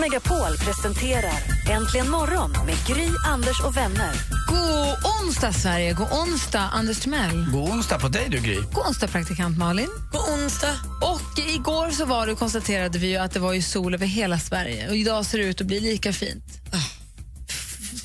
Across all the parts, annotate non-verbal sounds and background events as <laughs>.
Megapol presenterar Äntligen morgon med Gry, Anders och vänner. God onsdag, Sverige. God onsdag, Anders Timell. God onsdag på dig, du Gry. God onsdag, praktikant Malin. God onsdag. Och igår så var det, konstaterade vi ju att det var ju sol över hela Sverige. Och idag ser det ut att bli lika fint.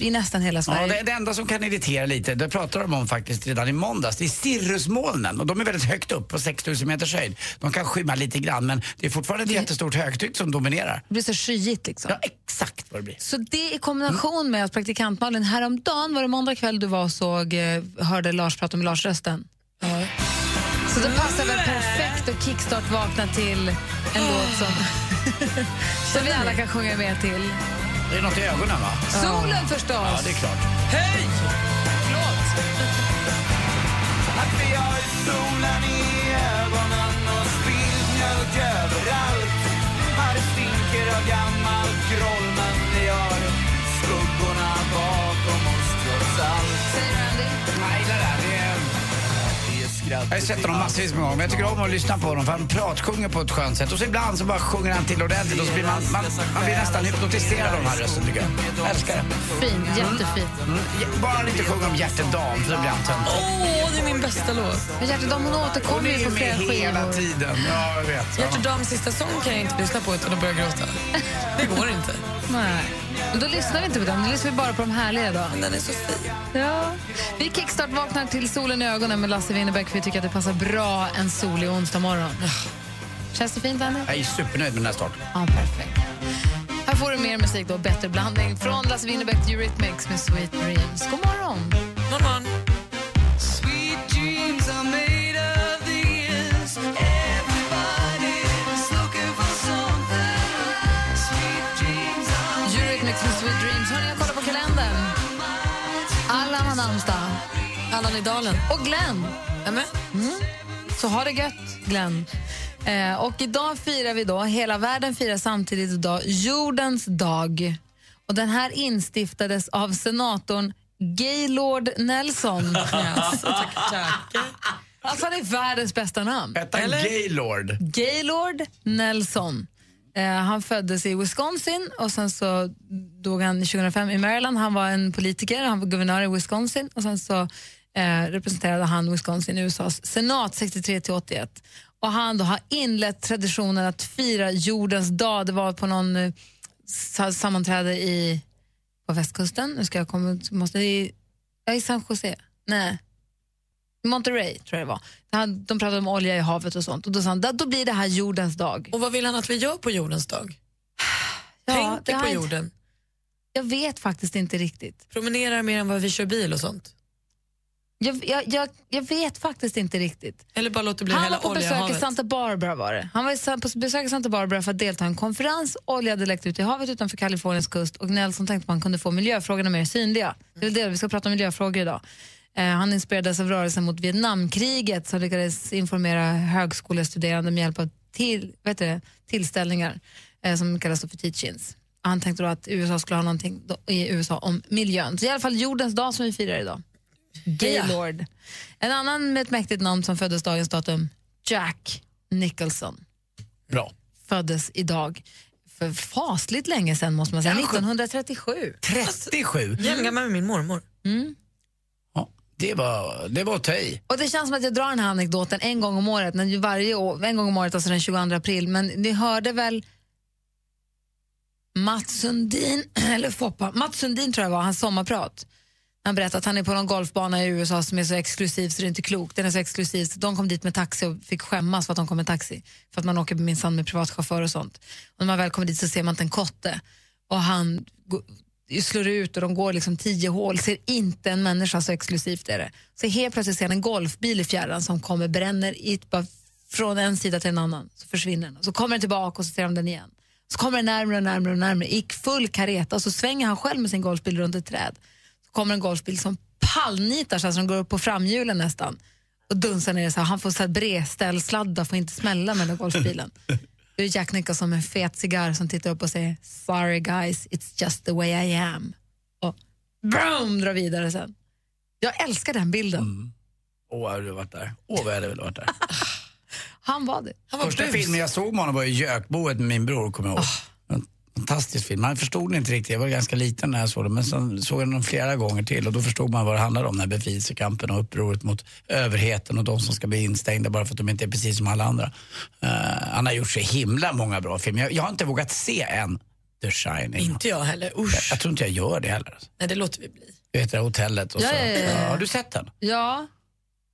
I nästan hela Ja, Sverige. det, det enda som kan irritera lite, det pratade de om faktiskt redan i måndags, det är cirrusmolnen. Och de är väldigt högt upp på 6000 meters höjd. De kan skymma lite grann men det är fortfarande ett jättestort högtryck som dominerar. Det blir så skyigt liksom. Ja, exakt vad det blir. Så det i kombination med att praktikant Malin häromdagen, var det måndag kväll du var och såg, eh, hörde Lars prata med Lars-rösten? Så det passar väl perfekt att kickstart-vakna till en låt som, <laughs> som vi alla kan sjunga med till. Det är något i ögonen va? Solen förstås! Ja, det är klart. Hej! Förlåt. Att vi har solen i ögonen och spilld mjölk överallt Här stinker av gammalt groll skratt Jag har sett honom massvis med gånger, men jag tycker om att lyssna på honom för han pratsjunger på ett skönt sätt. Och så ibland så bara sjunger han till ordentligt och så blir man, man, man blir nästan hypnotiserad av den här rösten tycker jag. Jag älskar det. Fin, jättefin. Mm. Bara han inte sjunger om hjärtedam för då blir han töntig. Åh, det är min bästa låt. Men Hjärtedam hon återkommer det ju är på flera med hela skivor. tiden. Ja, jag vet. Ja. Hjärtedams sista sång kan jag inte lyssna på utan att börja gråta. <laughs> Det går inte. Nej. Men då lyssnar vi inte på dem, då lyssnar vi bara på de härliga då. Men den är så fin. Ja. Vi kickstart vaknar till solen i ögonen med Lasse Winnerbäck för vi tycker att det passar bra en solig onsdag morgon. Känns det fint, Annie? Jag är supernöjd med den här starten. Ja, perfekt. Här får du mer musik då, bättre blandning från Lasse Winnerbäck till Eurythmics med Sweet Dreams. God morgon! Morgon. Allan i dalen. Och Glenn. Med? Så ha det gött, Glenn. Eh, och idag firar vi då, hela världen firar samtidigt idag jordens dag. Och den här instiftades av senatorn Gaylord Nelson. <laughs> Alltså, tackar, tackar. Alltså han är världens bästa namn. Hette han Gaylord? Gaylord Nelson. Eh, han föddes i Wisconsin och sen så dog han 2005 i Maryland. Han var en politiker, han var guvernör i Wisconsin och sen så eh, representerade han Wisconsin i USAs senat 63 till 81. Och han då har inlett traditionen att fira jordens dag. Det var på någon eh, sa- sammanträde i, på västkusten. Nu ska jag komma, måste i, i San Jose. Nej. Monterey tror jag det var. De pratade om olja i havet och sånt. Och då sa han, "Da- då blir det här jordens dag. Och vad vill han att vi gör på jordens dag? Ja, Tänker på jorden. Jag vet faktiskt inte riktigt. Promenerar mer än vad vi kör bil och sånt. Jag, jag, jag, jag vet faktiskt inte riktigt. Eller bara låter bli Han var hela på olja i besök i. Santa Barbara var det. Han var på besök i Santa Barbara för att delta i en konferens. Olja hade läckt ut i havet utanför Kaliforniens kust och Nelson tänkte att man kunde få miljöfrågorna mer synliga. Det är det, vi ska prata om miljöfrågor idag. Eh, han inspirerades av rörelsen mot Vietnamkriget som lyckades informera högskolestuderande med hjälp av till, vet du, tillställningar eh, som kallas för teach-ins. Och Han tänkte då att USA skulle ha någonting då, i USA om miljön. Så i alla fall jordens dag som vi firar idag. Gaylord. En annan med ett mäktigt namn som föddes dagens datum, Jack Nicholson, Bra. föddes idag för fasligt länge sedan måste man säga, Kanske. 1937. 37? Jämngammal med min mormor. Ja, det var, det var i. Och det känns som att jag drar den här anekdoten en gång om året, när varje år, en gång om året, alltså den 22 april, men ni hörde väl Mats Sundin, <clears throat> eller Foppa, Mats Sundin tror jag var, hans sommarprat. Han berättade att han är på någon golfbana i USA som är så exklusiv så det är inte klokt. Den är så exklusiv så de kom dit med taxi och fick skämmas för att de kom med taxi. För att man åker minsann med privatchaufför och sånt. Och när man väl kommer dit så ser man inte en kotte. Och han slår ut och de går liksom tio hål, ser inte en människa, så exklusivt är det. Så helt plötsligt ser han en golfbil i fjärran som kommer, bränner i, bara från en sida till en annan, så försvinner den. Så kommer den tillbaka och så ser de den igen. Så kommer den närmare och närmare och närmare i full kareta och så svänger han själv med sin golfbil runt ett träd. Kommer en golfbil som pallnitar så att de går upp på framhjulen nästan och dunsar ner så här, han får så här bredställsladdar får inte smälla med den golfbilen. Då är Jack Nicholson med en fet cigarr som tittar upp och säger “Sorry guys, it's just the way I am” och boom, drar vidare sen. Jag älskar den bilden. Åh, vad hade du varit där? Åh, vad jag hade velat varit där. Han var det. Han var Första bus. filmen jag såg med honom var ju Gökboet med min bror, kommer jag ihåg. Ah. Fantastisk film. Man förstod den inte riktigt, jag var ganska liten när jag såg den. Men sen såg jag den flera gånger till och då förstod man vad det handlade om. Den här befrielsekampen och upproret mot överheten och de som ska bli instängda bara för att de inte är precis som alla andra. Eh, han har gjort så himla många bra filmer. Jag, jag har inte vågat se en The Shining. Inte jag heller. Usch. Jag tror inte jag gör det heller. Nej, det låter vi bli. Du här hotellet och så. ja, ja, ja. Har du sett den? Ja,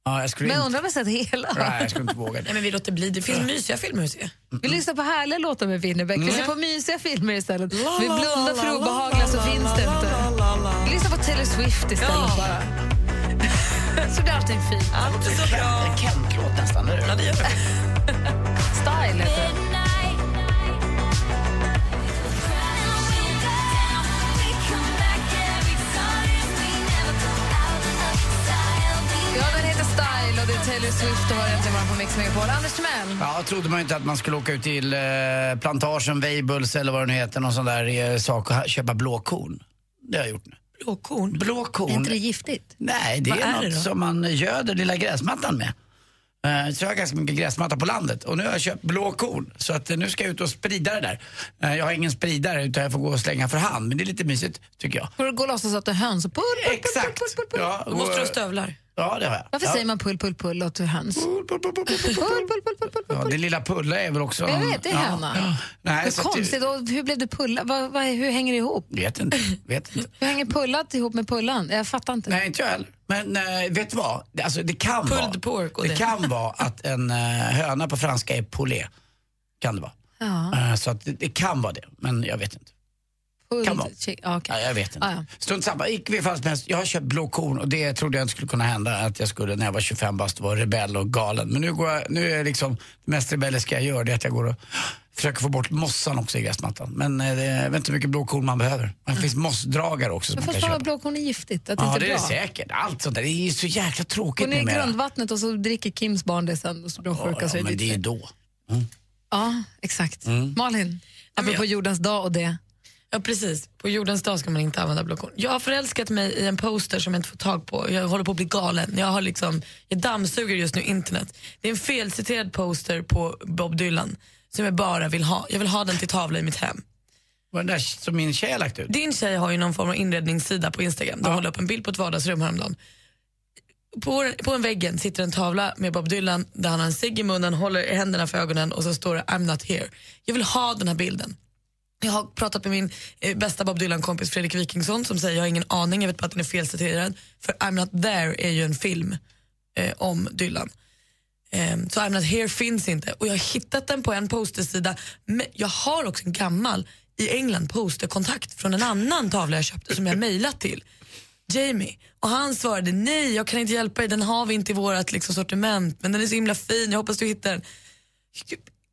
Ja, jag skulle men undrar om jag sett hela. Nej, jag skulle inte våga det. Nej, men vi låter bli. Det finns mysiga filmer att se. Vi lyssnar på härliga låtar med Winnerbäck. Vi ser på mysiga filmer istället. Vi blundar för obehagliga så finns det inte. Vi lyssnar på Taylor Swift istället Ja. bara. <laughs> så blir allting fint. Allt är så bra. Kent-låt nästan, eller hur? Ja, det gör vi. Style heter den. Och det är Taylor Swift och har äntligen på Mix Megapol. Anders Timell. Ja, trodde man inte att man skulle åka ut till eh, plantagen Weibulls eller vad det nu heter, någon sån där eh, sak och köpa blåkorn. Det har jag gjort nu. Blåkorn. Blåkorn? Är inte det giftigt? Nej, det Vad är, är något det då? som man göder lilla gräsmattan med. Eh, Så jag har ganska mycket gräsmatta på landet och nu har jag köpt blåkorn så att nu ska jag ut och sprida det där. Eh, Jag har ingen spridare utan jag får gå och slänga för hand men det är lite mysigt tycker jag. Får du gå och låtsas att du är höns och pull, pull, pull, Exakt! pull, pull, pull. Ja, Då måste du ha stövlar. Ja, det har jag. Varför ja. säger man pull, pull, pull åt höns? Pull, pull, pull, pull, pull, pull. Pull, pull, pull, pull, pull, Ja, det lilla Pulla är väl också... Jag vet, det är ja. höna. Ja. Nej, det- konstigt. Och hur blev det pulla? Vad, vad, hur hänger det ihop? Vet inte. Vet inte. <laughs> Hur hänger pullat ihop med pullan? Jag fattar inte. Nej, inte jag heller. Men eh, vet du vad? Det- Alltså, det kan Pulled vara... det det. kan <laughs> vara att en eh, höna på franska är poulet. Kan det vara. Ja, Eh, så att det, det kan vara det, men jag vet inte. Kan vara. chick- ja, jag vet inte. Ah, ja. Strunt samma. Som helst, jag har köpt blå korn och det trodde jag inte skulle kunna hända. Att jag skulle när jag var 25 bast vara rebell och galen. Men nu, går jag, nu är liksom det mest rebelliska jag gör det är att jag går och <gasps> försöker få bort mossan också i gräsmattan. Men eh, det, vet inte hur mycket blå korn man behöver. Det finns mossdragare också får kan svara köpa. blåkorn är giftigt. Att det Ja, inte det är är bra. det säkert. Allt sånt där. Det är ju så jäkla Gå tråkigt ner i grundvattnet och så dricker Kims barn det sen och så blir de sjuka. Ja, ja, är men det är ju då. Ja, exakt. Mm. Malin, apropå jordens dag och det. Ja, precis. På jordens dag ska man inte använda blåkorn. Jag har förälskat mig i en poster som jag inte får tag på. Jag håller på att bli galen. Jag, har liksom, jag dammsuger just nu internet. Det är en felciterad poster på Bob Dylan som jag bara vill ha. Jag vill ha den till tavla i mitt hem. Var det där som min tjej har lagt ut? Din tjej har ju någon form av inredningssida på Instagram. De håller upp en bild på ett vardagsrum häromdagen. På, på en väggen sitter en tavla med Bob Dylan där han har en cigg i munnen, håller händerna för ögonen och så står det I'm not here. Jag vill ha den här bilden. Jag har pratat med min eh, bästa Bob Dylan-kompis Fredrik Wikingsson som säger jag har ingen aning, jag vet bara att den är felciterad. För I'm not there är ju en film eh, om Dylan. Eh, så I'm not here finns inte. Och jag har hittat den på en postersida. Men jag har också en gammal i England posterkontakt från en annan tavla jag köpte som jag mejlat till. Jamie. Och han svarade nej, jag kan inte hjälpa dig, den har vi inte i vårt liksom, sortiment. Men den är så himla fin, jag hoppas du hittar den.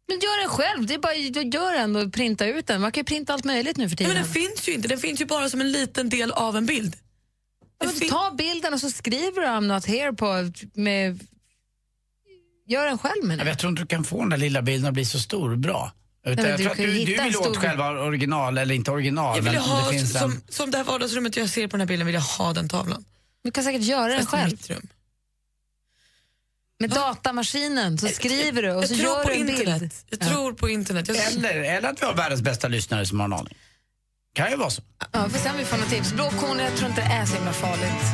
Men gör den själv. Det är bara gör den och printa ut den. Man kan ju printa allt möjligt nu för Nej, tiden. men den finns ju inte, den finns ju bara som en liten del av en bild. Ja, ta bilden och så skriver du I'm not here på med... Gör den själv med det. Jag tror inte du kan få den där lilla bilden att bli så stor och bra. Utan men jag du tror att du, du vill stor- åt själva original, eller inte original, Jag vill men ha, det finns som, en... som det här vardagsrummet jag ser på den här bilden vill jag ha den tavlan. Du kan säkert göra den Fast i själv. Med datamaskinen så skriver du och jag så tror gör på du en bild. internet. Jag tror på internet. Jag, Eller, eller att vi har världens bästa lyssnare som har en aning. Kan ju vara så. Ja, vi får se om vi får några tips. Blåkorn, jag tror inte det är så himla farligt.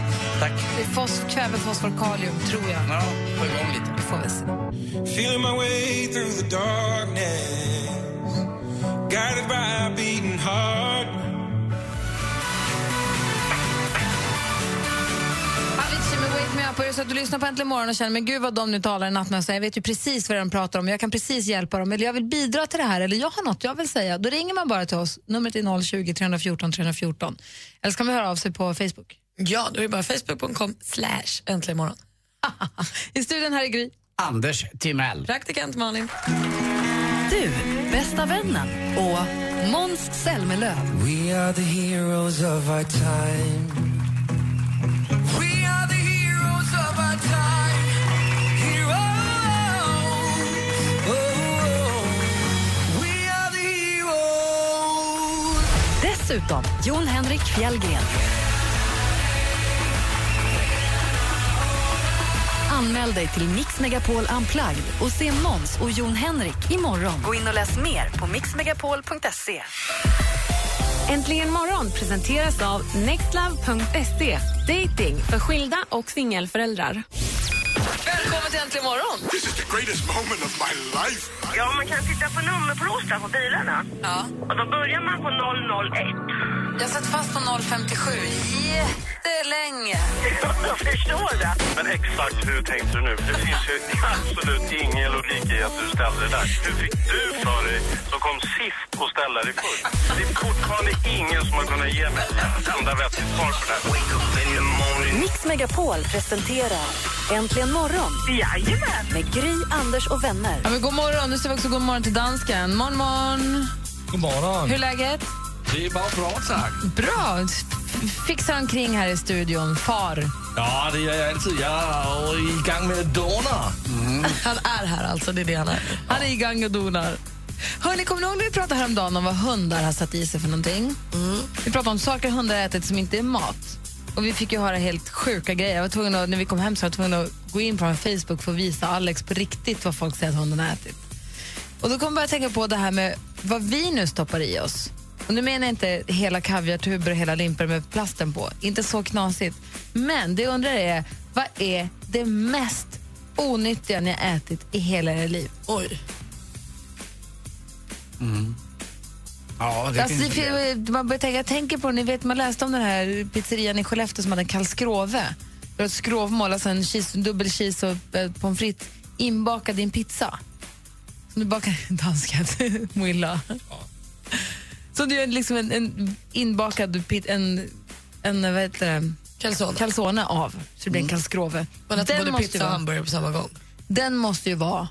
Tack. Det är fos, kväve, fosfor, kalium, tror jag. Ja, få igång lite. Vi får väl se. Feeling my way through the darkness, guided by a beating heart. Och är det så att du lyssnar på Äntligen Morgon och känner men gud vad de nu talar i nattmössa. Jag vet ju precis vad de pratar om. Jag kan precis hjälpa dem. Eller jag vill bidra till det här. Eller jag har något jag vill säga. Då ringer man bara till oss. Numret är 020 314 314. Eller så kan man höra av sig på Facebook. ja, då är det bara facebook.com slash äntligen morgon. <laughs> I studion här är Gry. Anders Timell. Praktikant Malin. Du, bästa vännen och Måns Zelmerlöw. We are the heroes of our time. Dessutom Jon Henrik Fjällgren. Anmäl dig till Mix Megapol Unplugged och se Måns och Jon Henrik imorgon. Gå in och läs mer på mixmegapol.se. Äntligen morgon presenteras av nextlove.se. Dating för skilda och singelföräldrar. Välkommen till Äntligen morgon! Greatest moment of my life. Ja, man kan titta på nummerplåtar på bilarna. Ja. Och då börjar man på 001. Jag satt fast på 057 jättelänge. Jag förstår det. Men exakt hur tänkte du nu? Det finns ju absolut ingen logik i att du ställde det där. Hur fick du för dig, som kom sist, att ställa dig först? Det är fortfarande ingen som har kunnat ge mig ett enda vettigt svar på det här. Mix Megapol presenterar Äntligen morgon Jajamän. med Gry, Anders och vänner. Ja, men god morgon. Nu säger vi också god morgon till dansken. Morgon, morgon. God morgon. Hur är läget? Det är bara bra, tack. Bra. Fixar omkring här i studion. Far. Ja, det gör jag alltid. Jag är i gang med donar. Han är här alltså, det är det han är. Han är igång och donar. Hörni, kommer ni ihåg när vi pratade häromdagen om vad hundar har satt i sig för någonting? Vi pratade om saker hundar ätit som inte är mat. Och Vi fick ju höra helt sjuka grejer. Jag var tvungen att, när vi kom hem så var jag tvungen att gå in på Facebook för att visa Alex på riktigt vad folk säger att hunden har ätit. Och då kom jag börja tänka på det här med vad vi nu stoppar i oss. Och nu menar jag inte hela kaviartuber och hela limper med plasten på. Inte så knasigt. Men det jag undrar är, vad är det mest onyttiga ni har ätit i hela era liv? Oj. Ja, det Alltså, finns det. man börjar tänka, jag tänker på, ni vet, man läste om den här pizzerian i Skellefteå som hade en kall skrove. Det var ett skrovmål, alltså en cheese, dubbel cheese och eh, pommes frites inbakad i en pizza. Som du bakar danskat, <laughs> Mwilla. Så du gör liksom en, en inbakad pit, en, en vad heter det? Calzone. calzone av, så det blir en kall skrove. Man äter både måste pizza och vara- hamburgare på samma gång. Den måste ju vara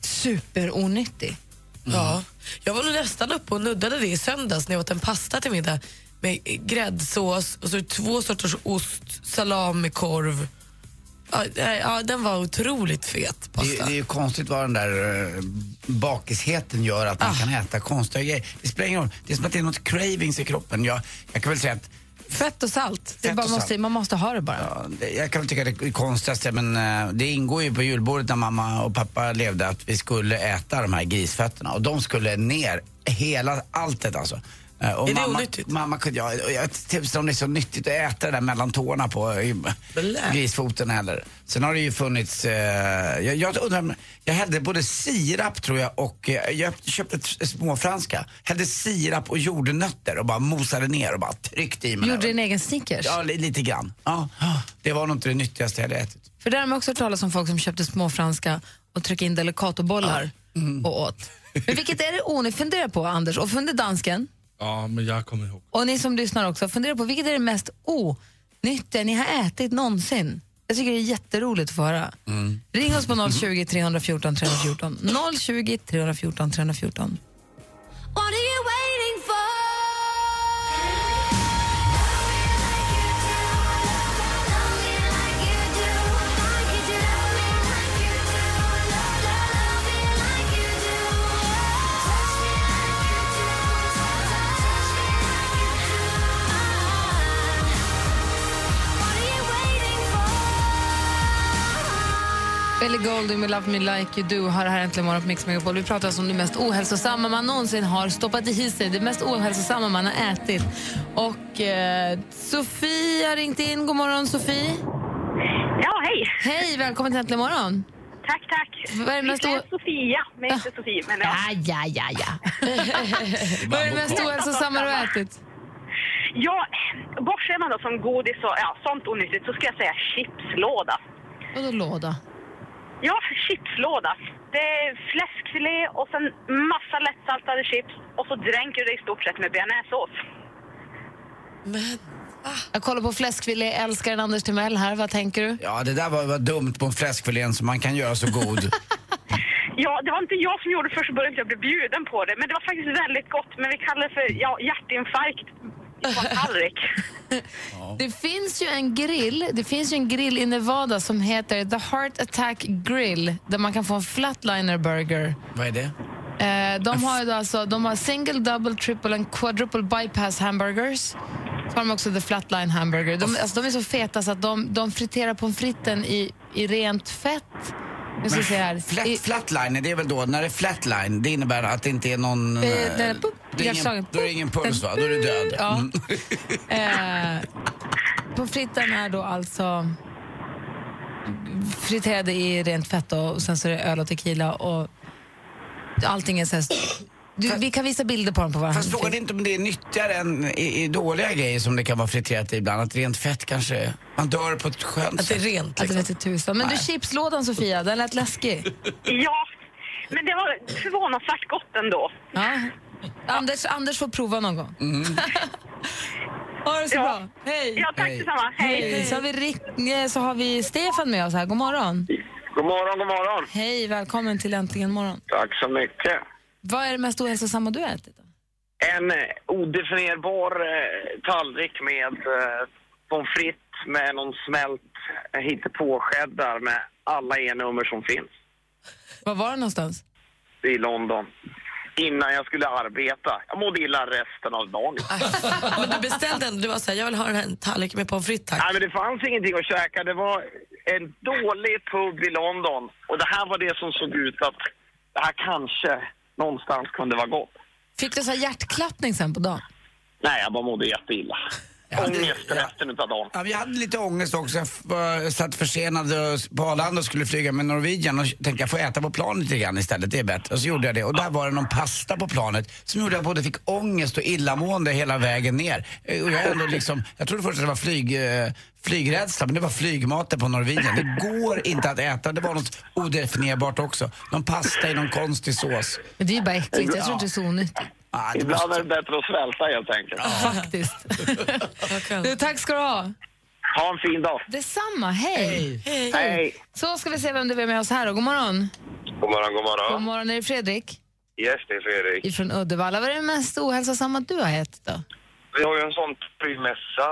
superonyttig. Ja. Jag var nog nästan uppe och nuddade det i söndags när jag åt en pasta till middag med gräddsås och så två sorters ost, salamikorv. Ja, ja, den var otroligt fet Det, pasta. är- det är ju konstigt vad den där uh, bakisheten gör att man Ah. kan äta konstiga grejer. Det spelar ingen roll. Det är som att det är något cravings i kroppen. Jag, jag kan väl säga att Fett och salt. Det Fett bara och måste, salt. man måste ha det bara. Ja, det- jag kan väl tycka det är konstigaste men eh, det ingår ju på julbordet när mamma och pappa levde att vi skulle äta de här grisfötterna och de skulle ner hela alltet alltså. Eh, Och Är det mamma, onyttigt? Mamma, kunde- ja, och jag tipsade om det är så nyttigt att äta det där mellan tårna på eh, Blä. grisfoten heller. Sen har det ju funnits, eh, jag, jag undrar, jag hällde både sirap tror jag och, eh, jag köpte t- småfranska, hällde sirap och jordnötter och bara mosade ner och bara tryckte i mig. Gjorde din egen Snickers? Ja, li- lite grann. Ja, det var nog inte det nyttigaste jag hade ätit. För där har man också hört talas om folk som köpte små franska och tryckte in delicatobollar och åt. Men vilket är det onyttigt? Fundera på Anders och fundera dansken. Ja, men jag kommer ihåg. Och ni som lyssnar också, fundera på vilket är det mest onyttiga ni har ätit någonsin? Jag tycker det är jätteroligt att få höra. Ring oss på 020 314 314. 020 314 314. Ellie Goulding med Love Me Like You Do har här äntligen morgon på Mix Megapol. Vi pratar alltså om det mest ohälsosamma man någonsin har stoppat i sig. Det mest ohälsosamma man har ätit. Och eh, Sofie har ringt in. God morgon Sofie. Ja, hej. Hej, välkommen till Äntligen morgon. Tack, tack. Vad är det mest o- Sofia, men inte Sofie. Men ja. Ja, ja, ja, ja. <laughs> Vad är det mest ohälsosamma du har ätit? ja, bortser man då från godis och ja, sånt onyttigt så ska jag säga chipslåda. Vadå låda? Ja, chipslåda. Det är fläskfilé och sen massa lättsaltade chips och så dränker du det i stort sett med bearnaisesås. Men, Jag kollar på fläskfilé, älskaren Anders Timell här. Vad tänker du? Ja, det där var, var dumt mot fläskfilén som man kan göra så god. <laughs> Ja, det var inte jag som gjorde det först början, jag blev bjuden på det. Men det var faktiskt väldigt gott. Men vi kallar det för ja, hjärtinfarkt på en tallrik. Det finns ju en grill Det finns ju en grill i Nevada som heter The Heart Attack Grill där man kan få en flatliner burger. Vad är det? Eh, de har ju då alltså de har single, double, triple and quadruple bypass hamburgers. Så har de också the flatline hamburger. De, alltså, de är så feta så att de, de friterar pommes fritesen i, i rent fett. Nu ska vi se här. Flat, I, flatline, det är väl då, när det är flatline, det innebär att det inte är någon... Eh, det är eh, pop, det är ingen, då är det ingen puls va? Den- Då är du död. Ja. Mm. <laughs> Eh, pommes fritesen är då alltså friterade i rent fett och sen så är det öl och tequila och allting är så här... Du, vi kan visa bilder på dem på varandra. Fast frågan är inte om det är nyttigare än i, i dåliga grejer som det kan vara friterat i ibland. Att rent fett kanske, man dör på ett skönt Att det är sätt. rent Att det liksom. vet tusan. Men du, chipslådan Sofia, den lät läskig. Ja, men det var förvånansvärt gott ändå. Ja. Anders, Anders får prova någon gång. Mm. <laughs> ha det så Ja. bra. Hej! Ja, tack Hej. detsamma. Hej. Hej. Så har, vi Rick, eh, så har vi Stefan med oss här. God morgon. God morgon, god morgon. Hej, välkommen till Äntligen morgon. Tack så mycket. Vad är det mest ohälsosamma du har ätit? Då? En eh, odefinierbar eh, tallrik med eh, pommes frites med någon smält hittepå-cheddar med alla E-nummer som finns Var var det någonstans? i London. Innan jag skulle arbeta. Jag mådde illa resten av dagen. <laughs> Men du beställde ändå, du var såhär, jag vill ha den här tallriken med pommes frites tack. Nej, men det fanns ingenting att käka. Det var en dålig pub i London. Och det här var det som såg ut att det här kanske någonstans kunde vara gott. Fick du så hjärtklappning sen på dagen? Nej, jag bara mådde jätteilla. Ångest resten av dagen. Ja, vi hade lite ångest också. Jag var, satt försenad på Arlanda och skulle flyga med Norwegian och tänkte jag får äta på planet lite grann istället, det är bättre. Och så gjorde jag det och där var det någon pasta på planet som gjorde att jag både fick ångest och illamående hela vägen ner. Eh, Och jag, ändå liksom, jag trodde först att det var flyg, eh, flygrädsla men det var flygmaten på Norwegian. Det går inte att äta, det var något odefinierbart också. Någon pasta i någon konstig sås. Men det är ju bara äckligt, jag tror inte det är så onyttigt. Ah, Ibland måste... är det bättre att svälta helt enkelt. Faktiskt. <laughs> du, tack ska du ha. Ha en fin dag. Detsamma, hej. Hej. Hej. Så ska vi se vem det är med oss här då. God morgon. God morgon, god morgon. God morgon, är det Fredrik? Yes, det är Fredrik. Ifrån Uddevalla. Vad är det mest ohälsosamma du har ätit då? Vi har ju en sån prylmässa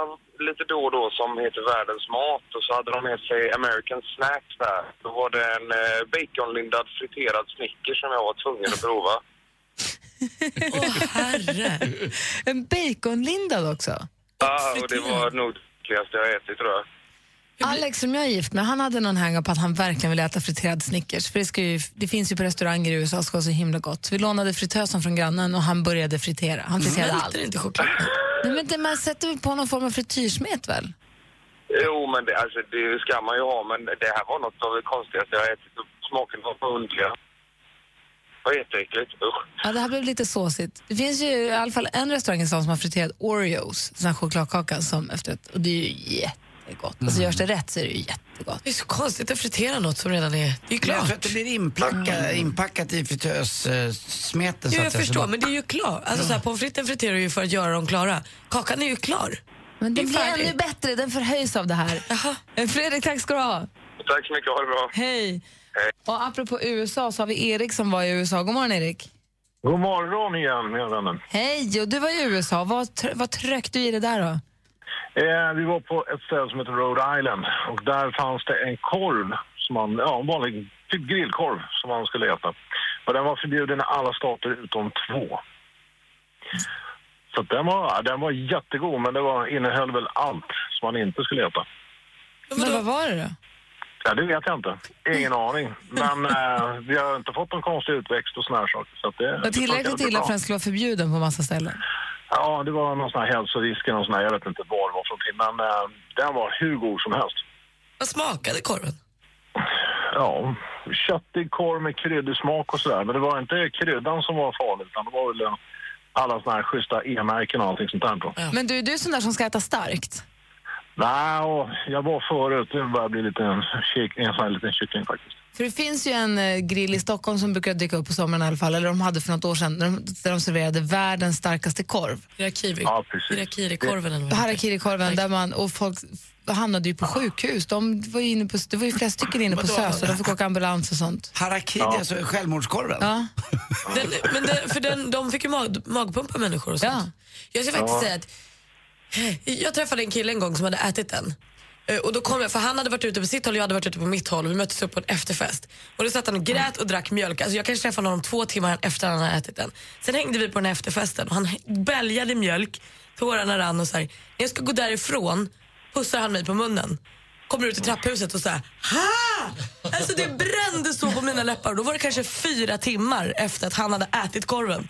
lite då och då som heter Världens mat och så hade de med sig American Snacks där. Då var det en eh, baconlindad friterad Snickers som jag var tvungen att prova. Åh herre. En baconlindad också. Ja, och det var nog det äckligaste jag ätit tror jag. Alex som jag är gift med, han hade någon hänga på att han verkligen ville äta friterad Snickers. För det, ska ju, det finns ju på restauranger i USA och ska vara så himla gott. Vi lånade fritösen från grannen och han började fritera. Han friterade allt. Smälter inte choklad? Nej, men det, man sätter väl på någon form av frityrsmet väl? Jo, men det, alltså, det ska man ju ha, men det här var något av det konstigaste jag ätit. Smaken var för underliga. Var jätteäckligt. Usch. Ja, det här blev lite såsigt. Det finns ju i alla fall en restaurang i stan som har friterat Oreos, sån här chokladkaka som efterrätt. Och det är ju jättegott. Alltså görs det rätt så är det ju jättegott. Det är så konstigt att fritera något som redan är... Det är ju Jag tror klart. att det blir inpackat, inpackat i fritössmeten. Jo, så jag säga. förstår, men det är ju klart. Alltså, så här, pommes fritesen friterar ju för att göra dem klara. Kakan är ju klar. Men Det den är blir ännu bättre, den förhöjs av det här. Jaha. Eh, Fredrik, tack ska du ha. Tack så mycket, ha det bra. Hej. Och apropå USA så har vi Erik som var i USA. God morgon Erik. God morgon igen, mina vänner. Hej, och du var i USA. Vad, tr- vad tryckte du i det där då? Eh, vi var på ett ställe som heter Rhode Island och där fanns det en korv, som man, ja, en vanlig typ grillkorv som man skulle äta. Och den var förbjuden i alla stater utom två. Så den, var, den var jättegod, men det var, innehöll väl allt som man inte skulle äta. Men vad var det då? Ja, det vet jag inte. Ingen aning. Men <laughs> eh, vi har inte fått någon konstig utväxt och såna här saker. Så att det, Det tillräckligt illa för att den skulle vara förbjuden på massa ställen. Ja, det var någon sån här hälsorisk eller någon sån här, jag vet inte vad det var för någonting. Men eh, den var hur god som helst. Vad smakade korven? Ja, köttig korv med kryddig smak och sådär. Men det var inte kryddan som var farlig utan det var väl eh, alla såna här schyssta E-märken och allting sånt där. Då. Men du, du är sån där som ska äta starkt. Nej, och jag var förut. Det börjar bli lite en, en sån här liten kyckling faktiskt. För det finns ju en eh, grill i Stockholm som brukar dyka upp på sommaren i alla fall, eller de hade för något år sedan, där de, där de serverade världens starkaste korv. Hirakiri. Ja, eller vad. Harakiri-korven, där man, och folk hamnade ju på sjukhus. De var ju inne på, det var ju flera stycken inne på? SÖS och de fick åka ambulans och sånt. Harakiri, alltså självmordskorven? Ja. Den, men den, för den, de fick ju mag, magpumpa människor och sånt. Ja. Jag ska faktiskt Ja. säga att jag träffade en kille en gång som hade ätit den. Eh, och då kom jag, för han hade varit ute på sitt håll och jag hade varit ute på mitt håll och vi möttes upp på en efterfest. Och då satt han och grät och drack mjölk. Alltså jag kanske träffade honom två timmar efter han hade ätit den. Sen hängde vi på den här efterfesten och han bälgade mjölk, tårarna rann och så här. När jag ska gå därifrån pussar han mig på munnen. Kommer ut i trapphuset och så här, ha! Alltså det brände så på mina läppar då var det kanske fyra timmar efter att han hade ätit korven.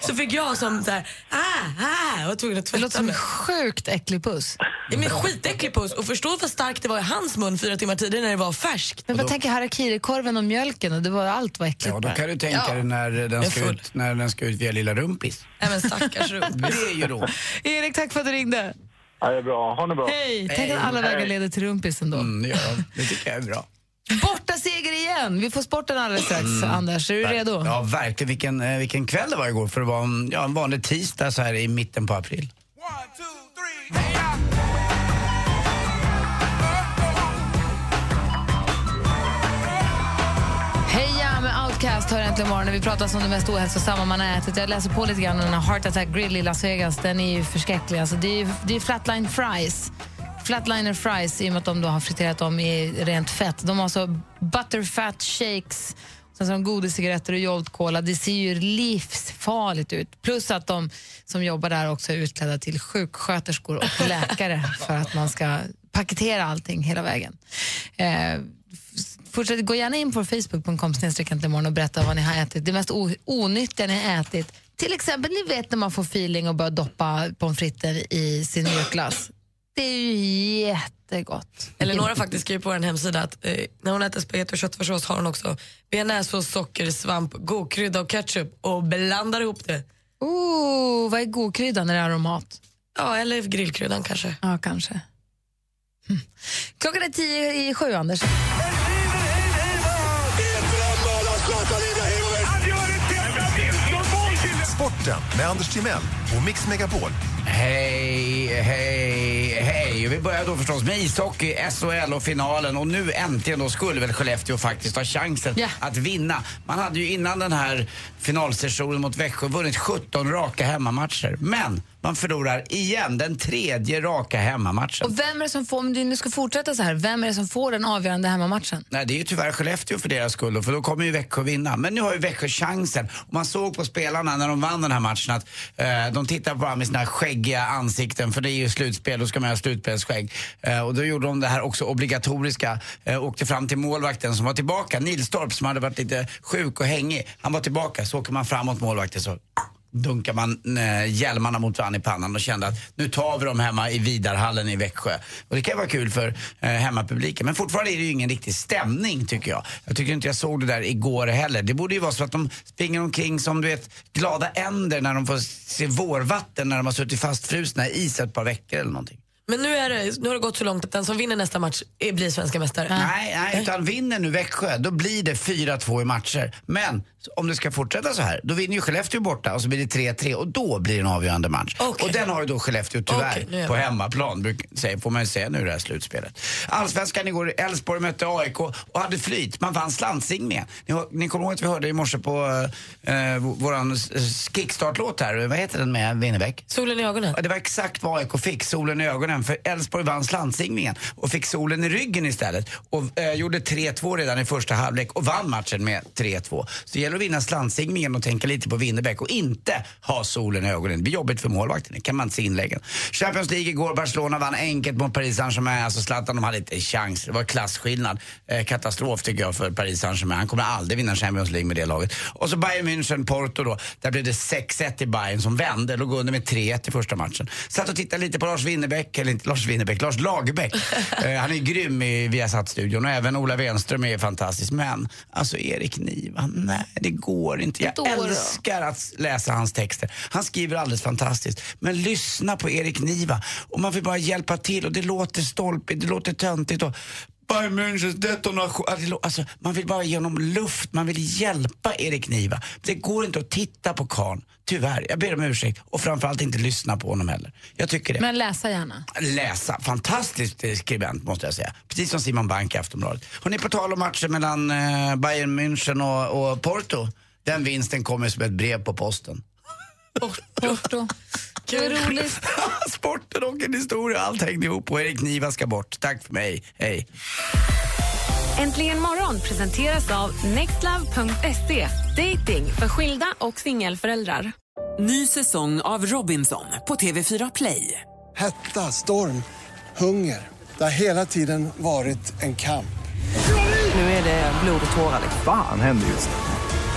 Så fick jag som så här, ah, ah, och var tvungen att Det tvätta låter som en mig. sjukt äcklig puss. Ja, men skitäcklig puss. Och förstå vad starkt det var i hans mun fyra timmar tidigare när det var färskt. Men vad tänker harakiri-korven och mjölken? Och det var, allt var äckligt. Ja, då kan du tänka dig när den, ska full. ut, när den ska ut via lilla rumpis. Nej men stackars rumpis. <laughs> Det är ju då. Erik, tack för att du ringde. Ja, det är bra. Ha det bra. Hej! Tänk att alla vägar leder till rumpisen då. Mm, det, gör de. det tycker jag är bra. Borta seger igen! Vi får sporten alldeles strax. Anders, är du redo? Ja, verkligen. Vilken, eh, vilken kväll det var igår för det var en, ja, en vanlig tisdag så här i mitten på april. Heja med podcast hör äntligen morgon. Vi pratar om det mest ohälsosamma man har ätit. Jag läser på lite grann om den här Heart Attack Grill i Las Vegas. Den är ju förskräcklig. Alltså, det är det är flatline fries. Flatliner fries, i och med att de då har friterat dem i rent fett. De har så butterfat shakes, sen så har de godiscigaretter och Jolt Cola. Det ser ju livsfarligt ut. Plus att de som jobbar där också är utklädda till sjuksköterskor och <laughs> läkare för att man ska paketera allting hela vägen. Eh, Fortsätt, gå gärna in på facebook.com och berätta vad ni har ätit. Det mest onyttiga ni har ätit. Till exempel, ni vet när man får feeling och börjar doppa pommes frites i sin mjölkglass. Det är ju jättegott. Eller några faktiskt skriver på en hemsida att eh, när hon äter spagetti och köttfärssås har hon också bearnaisesås, socker, svamp, godkrydda och ketchup och blandar ihop det. Ooh, vad är godkryddan när det är aromat? Ja, eller grillkryddan kanske. Ja, kanske. Hm. Klockan är tio i sju, Anders. Sporten med Anders Timell och Mix Megapol. Hej, hej, hej. Vi börjar då förstås med ishockey, SHL och finalen. Och nu äntligen då skulle väl Skellefteå faktiskt ha chansen att vinna. Man hade ju innan den här finalsessionen mot Växjö vunnit 17 raka hemmamatcher. Men man förlorar igen den tredje raka hemmamatchen. Och vem är det som får, om du nu ska fortsätta så här, vem är det som får den avgörande hemmamatchen? Nej, det är ju tyvärr Skellefteå för deras skull, då, för då kommer ju Växjö vinna. Men nu har ju Växjö chansen. Och man såg på spelarna när de vann den här matchen att eh, de tittar på varandra med sina skäggiga ansikten, för det är ju slutspel, då ska man ha slutspelsskägg. Eh, och då gjorde de det här också obligatoriska, eh, åkte fram till målvakten som var tillbaka, Nilstorp som hade varit lite sjuk och hängig. Han var tillbaka, så åker man framåt målvakten så dunkar man eh, hjälmarna mot varandra i pannan och kände att nu tar vi dem hemma i Vidarhallen i Växjö. Och det kan vara kul för eh, hemmapubliken. Men fortfarande är det ju ingen riktig stämning tycker jag. Jag tycker inte jag såg det där igår heller. Det borde ju vara så att de springer omkring som du vet glada änder när de får se vårvatten när de har suttit fastfrusna i is ett par veckor eller någonting. Men nu, är det, nu har det gått så långt att den som vinner nästa match är, blir svenska mästare. Nej, nej, utan vinner nu Växjö, då blir det 4-2 i matcher. Men om det ska fortsätta så här, då vinner ju Skellefteå borta och så blir det 3-3 och då blir det en avgörande match. Och den har ju då Skellefteå tyvärr jag på med. hemmaplan, får man ju säga nu i det här slutspelet. Allsvenskan igår, Elfsborg mötte AIK och hade flyt. Man vann slantsingningen. Ni, har- ni kommer ihåg att vi hörde i morse på eh, våran s- kickstart-låt här, vad heter den med Winnerbäck? Solen i ögonen. Ja, det var exakt vad AIK fick, solen i ögonen. För Elfsborg vann slantsimningen och fick solen i ryggen istället. Och eh, gjorde 3-2 redan i första halvlek och vann matchen med 3-2. Så det gäller att vinna slantsimningen och tänka lite på Winnerbäck och inte ha solen i ögonen. Det blir jobbigt för målvakten, det kan man inte se inläggen. Champions League igår, Barcelona vann enkelt mot Paris Saint-Germain. Alltså Zlatan, de hade inte en chans. Det var klasskillnad. Eh, katastrof tycker jag för Paris Saint-Germain. Han kommer aldrig vinna Champions League med det laget. Och så Bayern München, Porto då. Där blev det 6-1 i Bayern som vände. Låg under med 3-1 i första matchen. Satt och tittade lite på Lars Winnerbäck, eller inte Lars Winnerbäck, Lars Lagerbäck. <laughs> eh, han är grym i Viasat-studion och även Ola Wenström är fantastisk. Men alltså Erik Niva, nej det går inte. Jag älskar att läsa hans texter. Han skriver alldeles fantastiskt. Men lyssna på Erik Niva. Och man vill bara hjälpa till och det låter stolpigt, det låter töntigt. Och Bayern Münchens detonation. Alltså, man vill bara ge honom luft, man vill hjälpa Erik Niva. Det går inte att titta på karln, tyvärr. Jag ber om ursäkt. Och framförallt inte lyssna på honom heller. Jag tycker det. Men läsa gärna. Läsa. Fantastisk eh, skribent måste jag säga. Precis som Simon Bank i Aftonbladet. Hörrni, på tal om matchen mellan eh, Bayern München och, och Porto. Den vinsten kommer som ett brev på posten. Porto. Vad roligt. <laughs> Sporten och en historia, allt hängde ihop och Erik Niva ska bort. Tack för mig, hej. Äntligen morgon presenteras av nextlove.se. Dating för skilda och singelföräldrar. Ny säsong av Robinson på TV4 Play. Hetta, storm, hunger. Det har hela tiden varit en kamp. Nu är det blod och tårar. Fan händer just nu.